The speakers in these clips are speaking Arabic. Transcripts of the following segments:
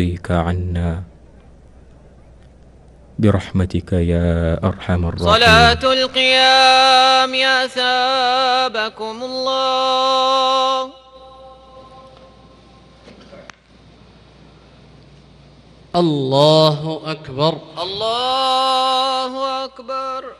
يرضيك عنا. برحمتك يا أرحم الراحمين. صلاة القيام يا ثابكم الله. الله أكبر. الله أكبر.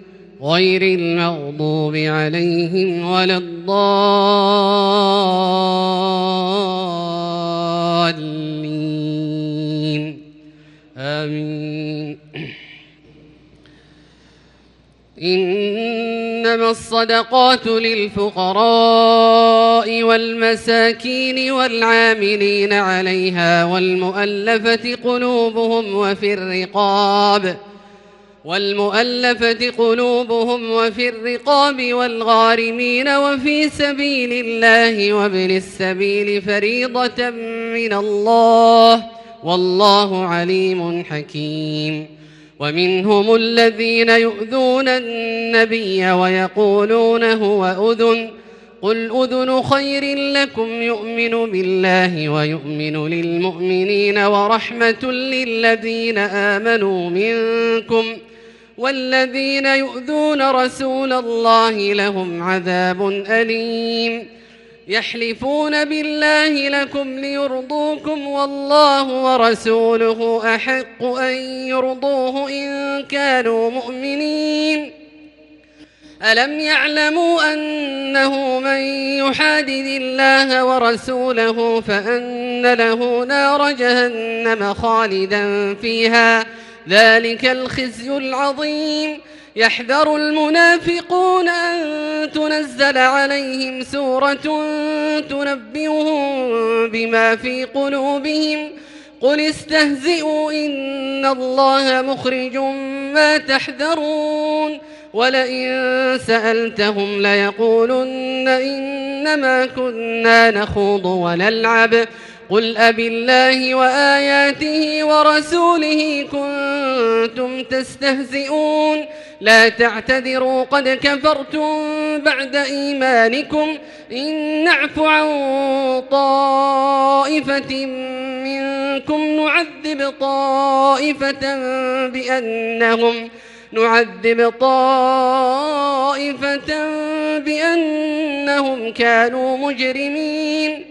غير المغضوب عليهم ولا الضالين. آمين. إنما الصدقات للفقراء والمساكين والعاملين عليها والمؤلفة قلوبهم وفي الرقاب. والمؤلفة قلوبهم وفي الرقاب والغارمين وفي سبيل الله وابن السبيل فريضة من الله والله عليم حكيم. ومنهم الذين يؤذون النبي ويقولون هو أذن قل أذن خير لكم يؤمن بالله ويؤمن للمؤمنين ورحمة للذين آمنوا منكم. والذين يؤذون رسول الله لهم عذاب أليم. يحلفون بالله لكم ليرضوكم والله ورسوله أحق أن يرضوه إن كانوا مؤمنين. ألم يعلموا أنه من يحادد الله ورسوله فأن له نار جهنم خالدا فيها ذلك الخزي العظيم. يحذر المنافقون أن تنزل عليهم سورة تنبئهم بما في قلوبهم. قل استهزئوا إن الله مخرج ما تحذرون. ولئن سألتهم ليقولن إنما كنا نخوض ونلعب. قل أبالله وآياته ورسوله كنتم تستهزئون لا تعتذروا قد كفرتم بعد إيمانكم إن نعف عن طائفة منكم نعذب طائفة بأنهم نعذب طائفة بأنهم كانوا مجرمين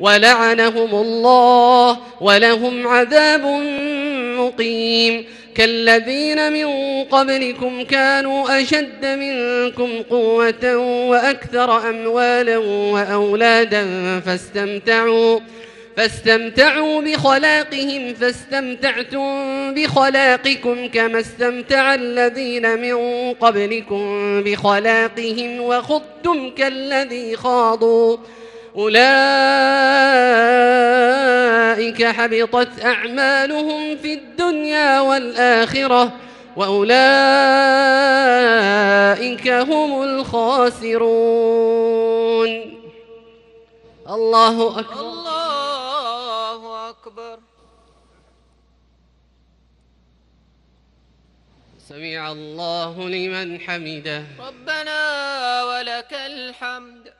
ولعنهم الله ولهم عذاب مقيم كالذين من قبلكم كانوا أشد منكم قوة وأكثر أموالا وأولادا فاستمتعوا فاستمتعوا بخلاقهم فاستمتعتم بخلاقكم كما استمتع الذين من قبلكم بخلاقهم وخضتم كالذي خاضوا أولئك حبطت أعمالهم في الدنيا والآخرة وأولئك هم الخاسرون. الله أكبر. الله أكبر. سمع الله لمن حمده. ربنا ولك الحمد.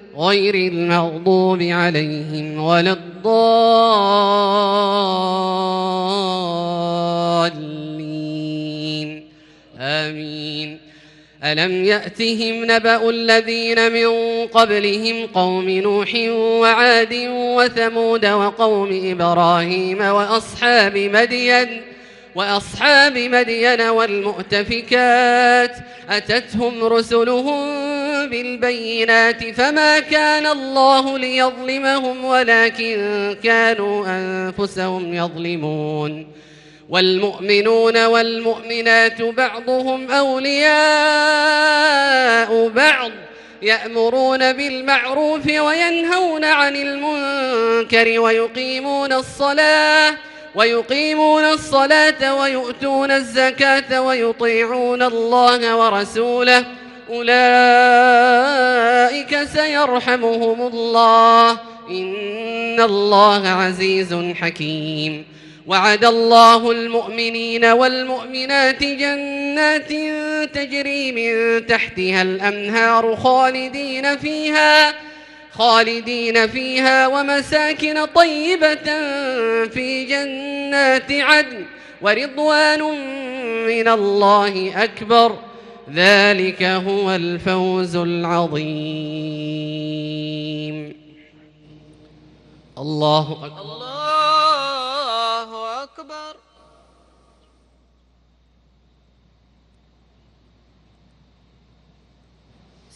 غير المغضوب عليهم ولا الضالين. آمين. ألم يأتهم نبأ الذين من قبلهم قوم نوح وعاد وثمود وقوم إبراهيم وأصحاب مدين وأصحاب مدين والمؤتفكات أتتهم رسلهم بالبينات فما كان الله ليظلمهم ولكن كانوا أنفسهم يظلمون والمؤمنون والمؤمنات بعضهم أولياء بعض يأمرون بالمعروف وينهون عن المنكر ويقيمون الصلاة ويقيمون الصلاة ويؤتون الزكاة ويطيعون الله ورسوله. أولئك سيرحمهم الله. إن الله عزيز حكيم. وعد الله المؤمنين والمؤمنات جنات تجري من تحتها الأنهار خالدين فيها. خالدين فيها ومساكن طيبة في جنات عدن ورضوان من الله أكبر. ذلك هو الفوز العظيم. الله أكبر. الله أكبر.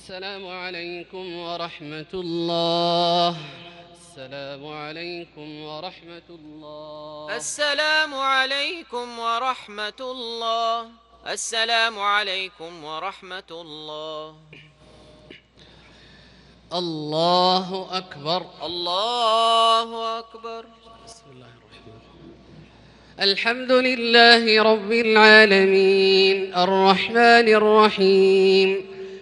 السلام عليكم ورحمة الله. السلام عليكم ورحمة الله. السلام عليكم ورحمة الله. السلام عليكم ورحمة الله. الله أكبر. الله أكبر. بسم الله الرحمن الرحيم الحمد لله رب العالمين. الرحمن الرحيم.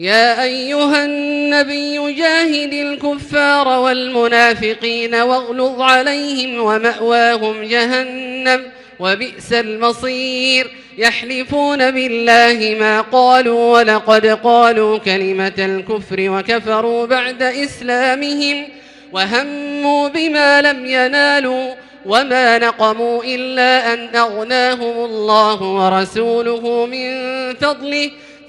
يا أيها النبي جاهد الكفار والمنافقين واغلظ عليهم ومأواهم جهنم وبئس المصير. يحلفون بالله ما قالوا ولقد قالوا كلمة الكفر وكفروا بعد إسلامهم وهموا بما لم ينالوا وما نقموا إلا أن أغناهم الله ورسوله من فضله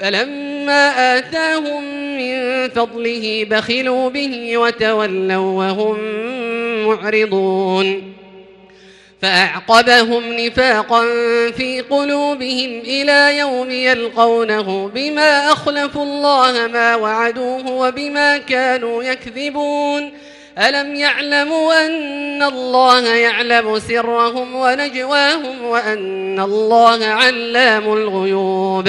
فلما آتاهم من فضله بخلوا به وتولوا وهم معرضون. فأعقبهم نفاقا في قلوبهم إلى يوم يلقونه بما أخلفوا الله ما وعدوه وبما كانوا يكذبون. ألم يعلموا أن الله يعلم سرهم ونجواهم وأن الله علام الغيوب؟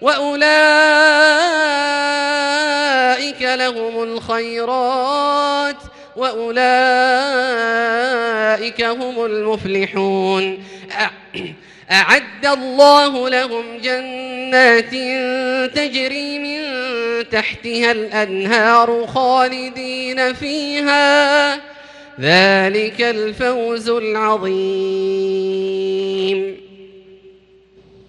وأولئك لهم الخيرات وأولئك هم المفلحون أعد الله لهم جنات تجري من تحتها الأنهار خالدين فيها ذلك الفوز العظيم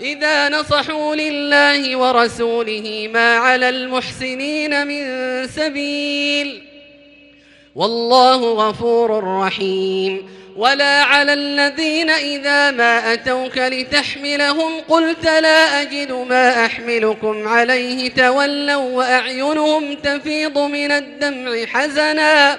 إذا نصحوا لله ورسوله ما على المحسنين من سبيل والله غفور رحيم. ولا على الذين إذا ما أتوك لتحملهم قلت لا أجد ما أحملكم عليه تولوا وأعينهم تفيض من الدمع حزنا.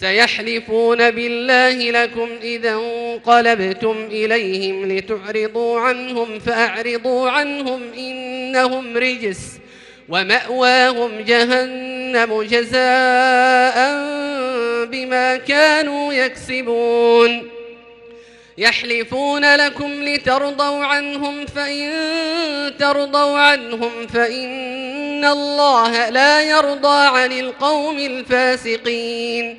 سيحلفون بالله لكم إذا انقلبتم إليهم لتعرضوا عنهم فأعرضوا عنهم إنهم رجس ومأواهم جهنم جزاء بما كانوا يكسبون. يحلفون لكم لترضوا عنهم فإن ترضوا عنهم فإن الله لا يرضى عن القوم الفاسقين.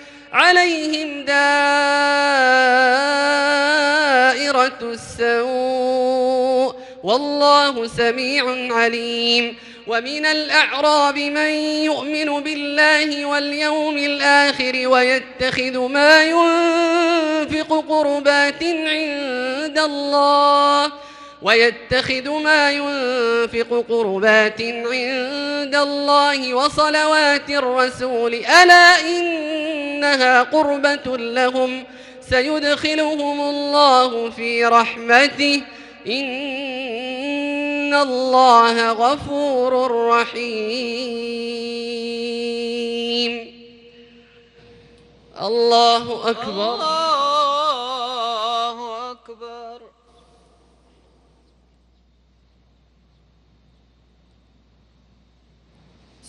عليهم دائرة السوء. والله سميع عليم. ومن الأعراب من يؤمن بالله واليوم الآخر ويتخذ ما ينفق قربات عند الله ويتخذ ما ينفق قربات عند الله وصلوات الرسول. ألا إنها قربة لهم سيدخلهم الله في رحمته. إن الله غفور رحيم. الله أكبر. الله أكبر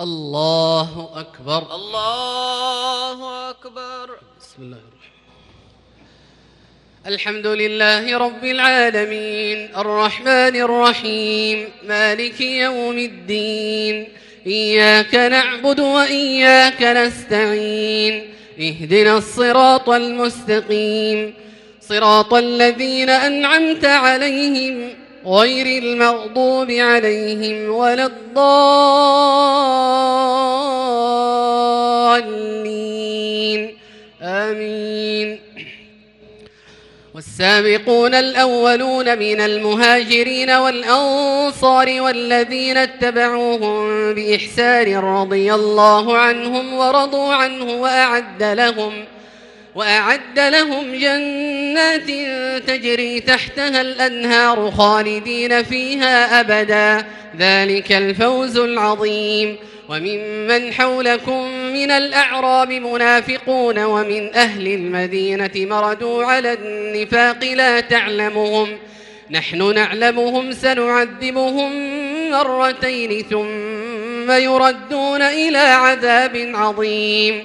الله أكبر. الله أكبر. بسم الله الرحمن الحمد لله رب العالمين. الرحمن الرحيم. مالك يوم الدين. إياك نعبد وإياك نستعين. اهدنا الصراط المستقيم. صراط الذين أنعمت عليهم. غير المغضوب عليهم ولا الضالين. آمين. والسابقون الأولون من المهاجرين والأنصار والذين اتبعوهم بإحسان رضي الله عنهم ورضوا عنه وأعد لهم وأعد لهم جنات تجري تحتها الأنهار خالدين فيها أبدا. ذلك الفوز العظيم. وممن حولكم من الأعراب منافقون ومن أهل المدينة مردوا على النفاق لا تعلمهم. نحن نعلمهم سنعذبهم مرتين ثم يردون إلى عذاب عظيم.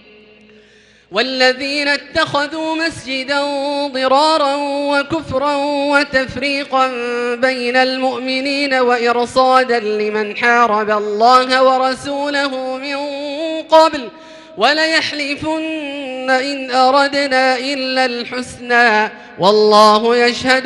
والذين اتخذوا مسجدا ضرارا وكفرا وتفريقا بين المؤمنين وإرصادا لمن حارب الله ورسوله من قبل وليحلفن إن أردنا إلا الحسنى والله يشهد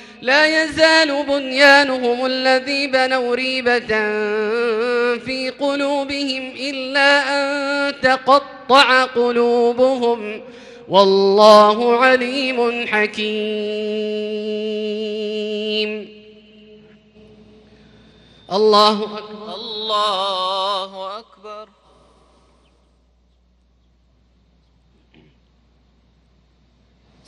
لا يزال بنيانهم الذي بنوا ريبة في قلوبهم إلا أن تقطع قلوبهم. والله عليم حكيم. الله أكبر. الله أكبر.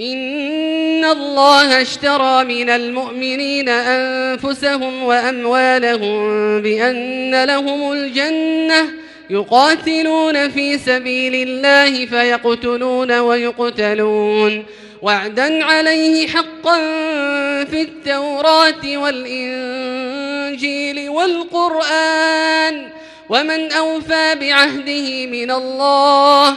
إن الله اشترى من المؤمنين أنفسهم وأموالهم بأن لهم الجنة يقاتلون في سبيل الله فيقتلون ويقتلون. وعدا عليه حقا في التوراة والإنجيل والقرآن. ومن أوفى بعهده من الله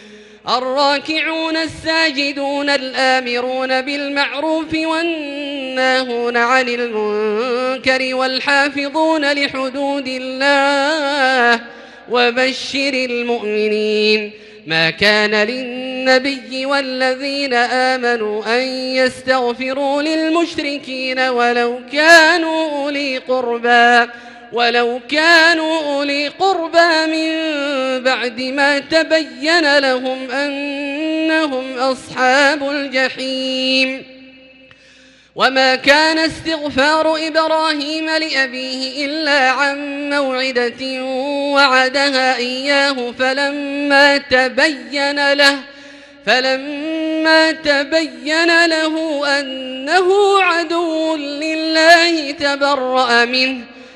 الراكعون الساجدون الآمرون بالمعروف والناهون عن المنكر والحافظون لحدود الله وبشر المؤمنين. ما كان للنبي والذين آمنوا أن يستغفروا للمشركين ولو كانوا أولي قربى. ولو كانوا أولي قربى من بعد ما تبين لهم أنهم أصحاب الجحيم. وما كان استغفار إبراهيم لأبيه إلا عن موعدة وعدها إياه فلما تبين له فلما تبين له أنه عدو لله تبرأ منه.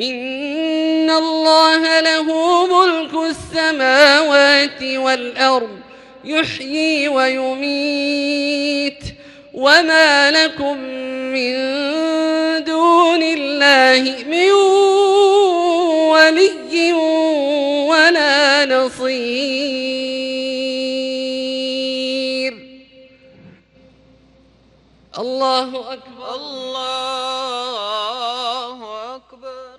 إن الله له ملك السماوات والأرض يحيي ويميت. وما لكم من دون الله من ولي ولا نصير. الله أكبر. الله أكبر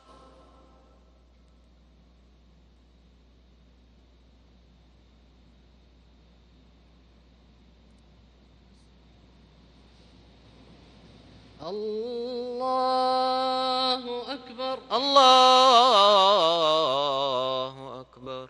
الله أكبر. الله أكبر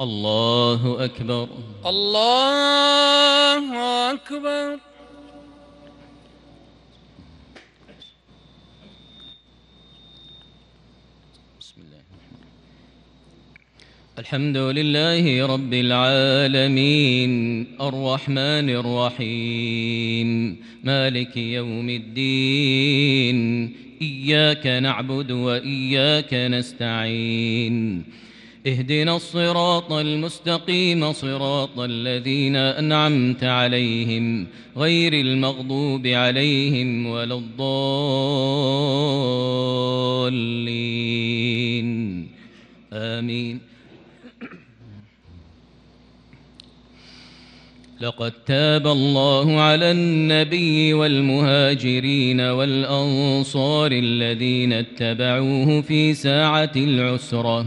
الله أكبر. الله أكبر. بسم الله الحمد لله رب العالمين الرحمن الرحيم مالك يوم الدين إياك نعبد وإياك نستعين. اهدنا الصراط المستقيم صراط الذين أنعمت عليهم غير المغضوب عليهم ولا الضالين. آمين. لقد تاب الله على النبي والمهاجرين والأنصار الذين اتبعوه في ساعة العسرة.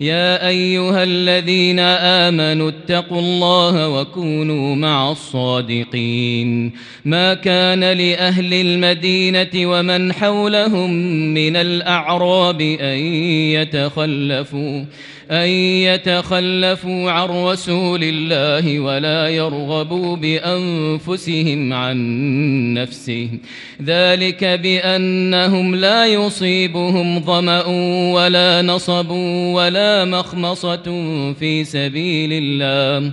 يا أيها الذين آمنوا اتقوا الله وكونوا مع الصادقين. ما كان لأهل المدينة ومن حولهم من الأعراب أن يتخلفوا. أن يتخلفوا عن رسول الله ولا يرغبوا بأنفسهم عن نفسه ذلك بأنهم لا يصيبهم ظمأ ولا نصب ولا مخمصة في سبيل الله.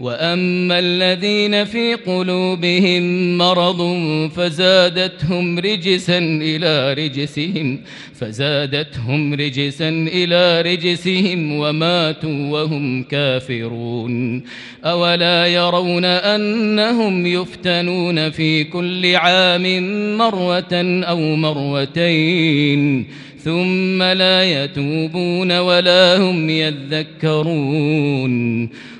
وأما الذين في قلوبهم مرض فزادتهم رجسا إلى رجسهم فزادتهم رجسا إلى رجسهم وماتوا وهم كافرون أولا يرون أنهم يفتنون في كل عام مرة أو مرتين ثم لا يتوبون ولا هم يذكرون.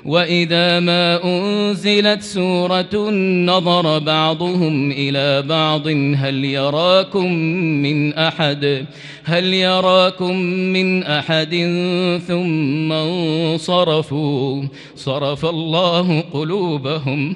وإذا ما أنزلت سورة نظر بعضهم إلى بعض هل يراكم من أحد؟ هل يراكم من أحد؟ ثم انصرفوا. صرف الله قلوبهم.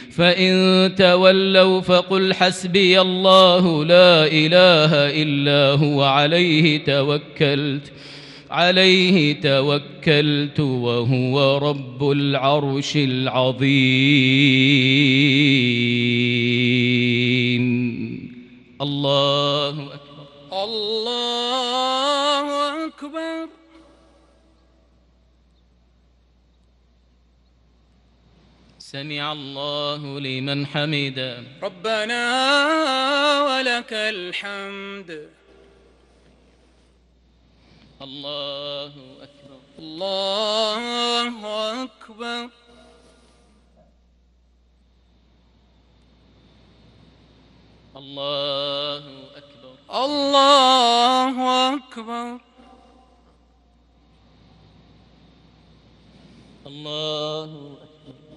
فإن تولوا فقل حسبي الله لا إله إلا هو عليه توكلت عليه توكلت وهو رب العرش العظيم. الله أكبر. الله سمع الله لمن حمده ربنا ولك الحمد. الله أكبر. الله أكبر. الله أكبر. الله أكبر. الله أكبر.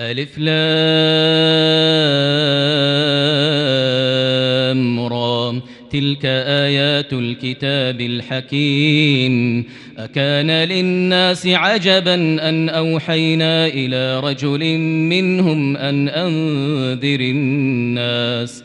ألف لام را تلك آيات الكتاب الحكيم. أكان للناس عجبا أن أوحينا إلى رجل منهم أن أنذر الناس.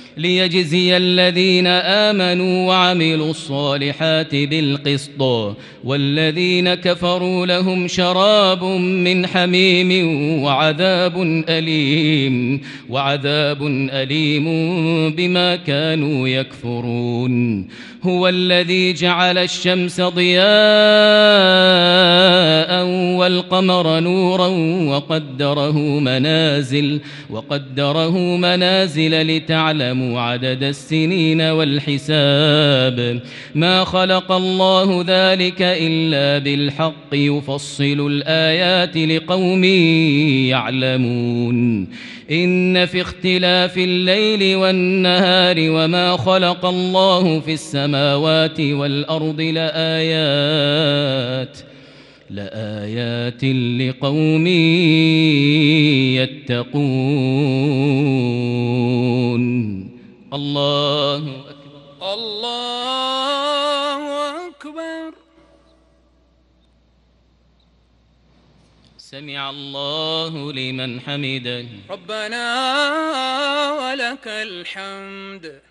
ليجزي الذين آمنوا وعملوا الصالحات بالقسط والذين كفروا لهم شراب من حميم وعذاب أليم وعذاب أليم بما كانوا يكفرون. هو الذي جعل الشمس ضياء والقمر نورا وقدره منازل وقدره منازل لتعلموا عدد السنين والحساب. ما خلق الله ذلك إلا بالحق يفصل الآيات لقوم يعلمون. إن في اختلاف الليل والنهار وما خلق الله في السماوات والأرض لآيات لآيات لقوم يتقون. الله أكبر. الله أكبر. سمع الله لمن حمده. ربنا ولك الحمد.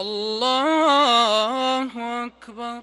الله أكبر.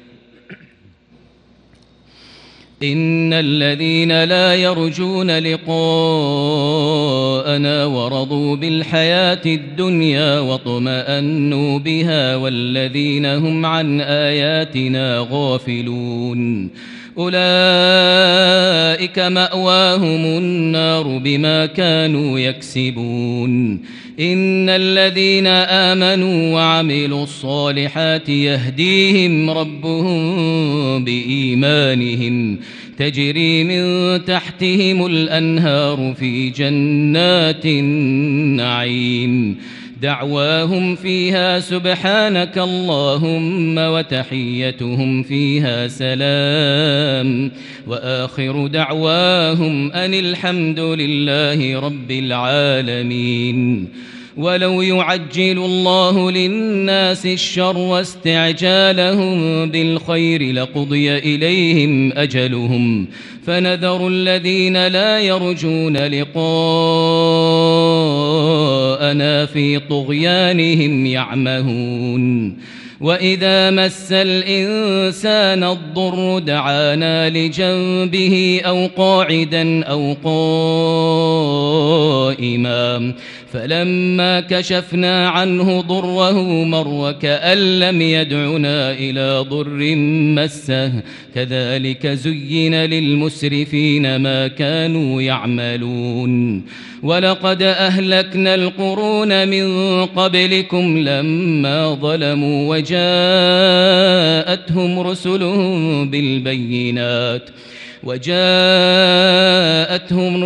إن الذين لا يرجون لقاءنا ورضوا بالحياة الدنيا واطمأنوا بها والذين هم عن آياتنا غافلون. أولئك مأواهم النار بما كانوا يكسبون. إن الذين آمنوا وعملوا الصالحات يهديهم ربهم بإيمانهم تجري من تحتهم الأنهار في جنات النعيم دعواهم فيها سبحانك اللهم وتحيتهم فيها سلام. وآخر دعواهم أن الحمد لله رب العالمين. ولو يعجل الله للناس الشر واستعجالهم بالخير لقضي إليهم أجلهم. فنذر الذين لا يرجون لقاءنا في طغيانهم يعمهون. وإذا مس الإنسان الضر دعانا لجنبه أو قاعدا أو قائما. فلما كشفنا عنه ضره مر كأن لم يدعنا إلى ضر مسه. كذلك زين للمسرفين ما كانوا يعملون. ولقد أهلكنا القرون من قبلكم لما ظلموا وجاءتهم رسلهم بالبينات. وجاءتهم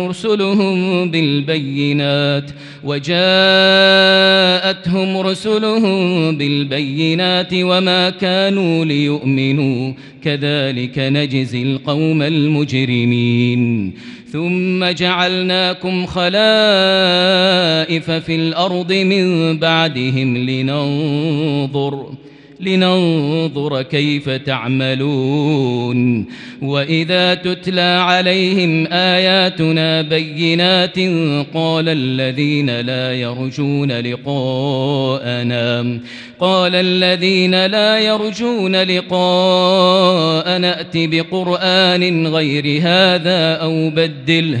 رسلهم بالبينات وجاءتهم رسلهم بالبينات وما كانوا ليؤمنوا. كذلك نجزي القوم المجرمين. ثم جعلناكم خلائف في الأرض من بعدهم لننظر لننظر كيف تعملون وإذا تتلى عليهم آياتنا بينات قال الذين لا يرجون لقاءنا قال الذين لا يرجون لقاء نأت بقرآن غير هذا أو بدله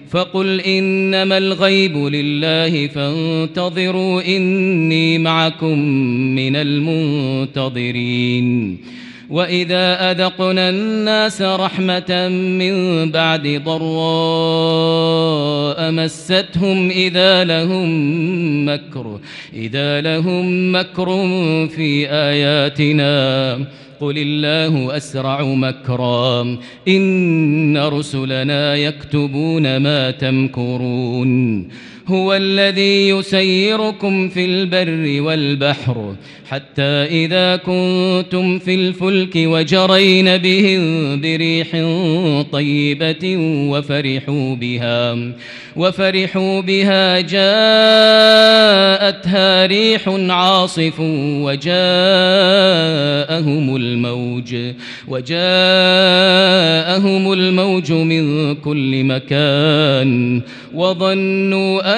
فقل إنما الغيب لله فانتظروا إني معكم من المنتظرين. وإذا أذقنا الناس رحمة من بعد ضراء مستهم إذا لهم مكر إذا لهم مكر في آياتنا. قل الله أسرع مكرا إن رسلنا يكتبون ما تمكرون هو الذي يسيركم في البر والبحر حتى إذا كنتم في الفلك وجرين بهم بريح طيبة وفرحوا بها وفرحوا بها جاءتها ريح عاصف وجاءهم الموج وجاءهم الموج من كل مكان وظنوا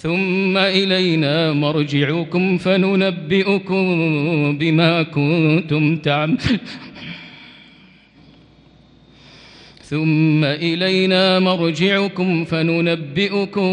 ثم إلينا مرجعكم فننبئكم بما كنتم تعملون ثم إلينا مرجعكم فننبئكم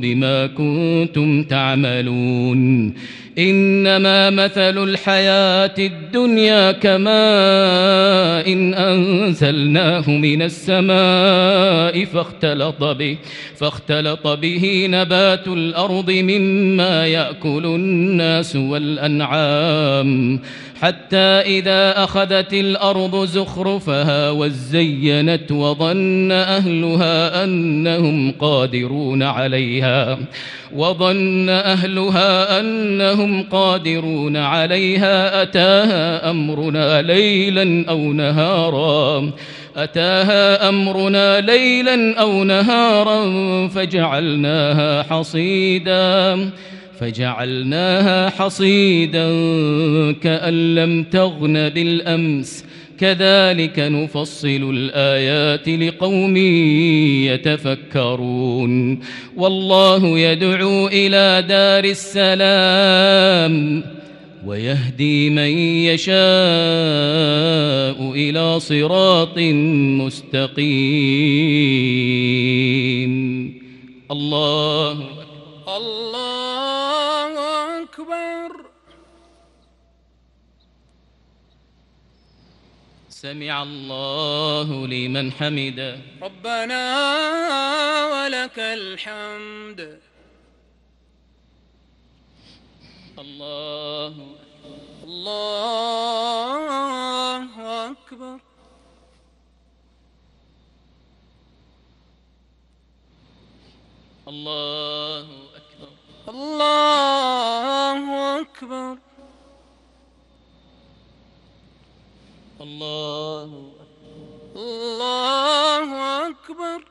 بما كنتم تعملون. إنما مثل الحياة الدنيا كماء إن أنزلناه من السماء فاختلط به فاختلط به نبات الأرض مما يأكل الناس والأنعام. حتى إذا أخذت الأرض زخرفها وزينت وظن أهلها أنهم قادرون عليها وظن أهلها أنهم قادرون عليها أتاها أمرنا ليلا أو نهارا. أتاها أمرنا ليلا أو نهارا فجعلناها حصيدا. فجعلناها حصيدا كأن لم تغن بالأمس كذلك نفصل الآيات لقوم يتفكرون. والله يدعو إلى دار السلام ويهدي من يشاء إلى صراط مستقيم. الله الله أكبر. سمع الله لمن حمده. ربنا ولك الحمد. الله الله أكبر. الله أكبر. الله أكبر. الله الله أكبر.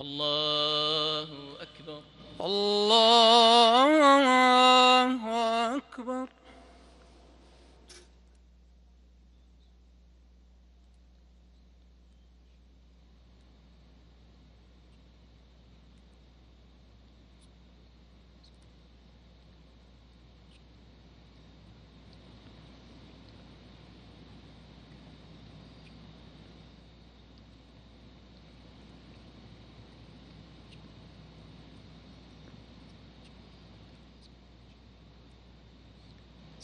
الله أكبر الله أكبر.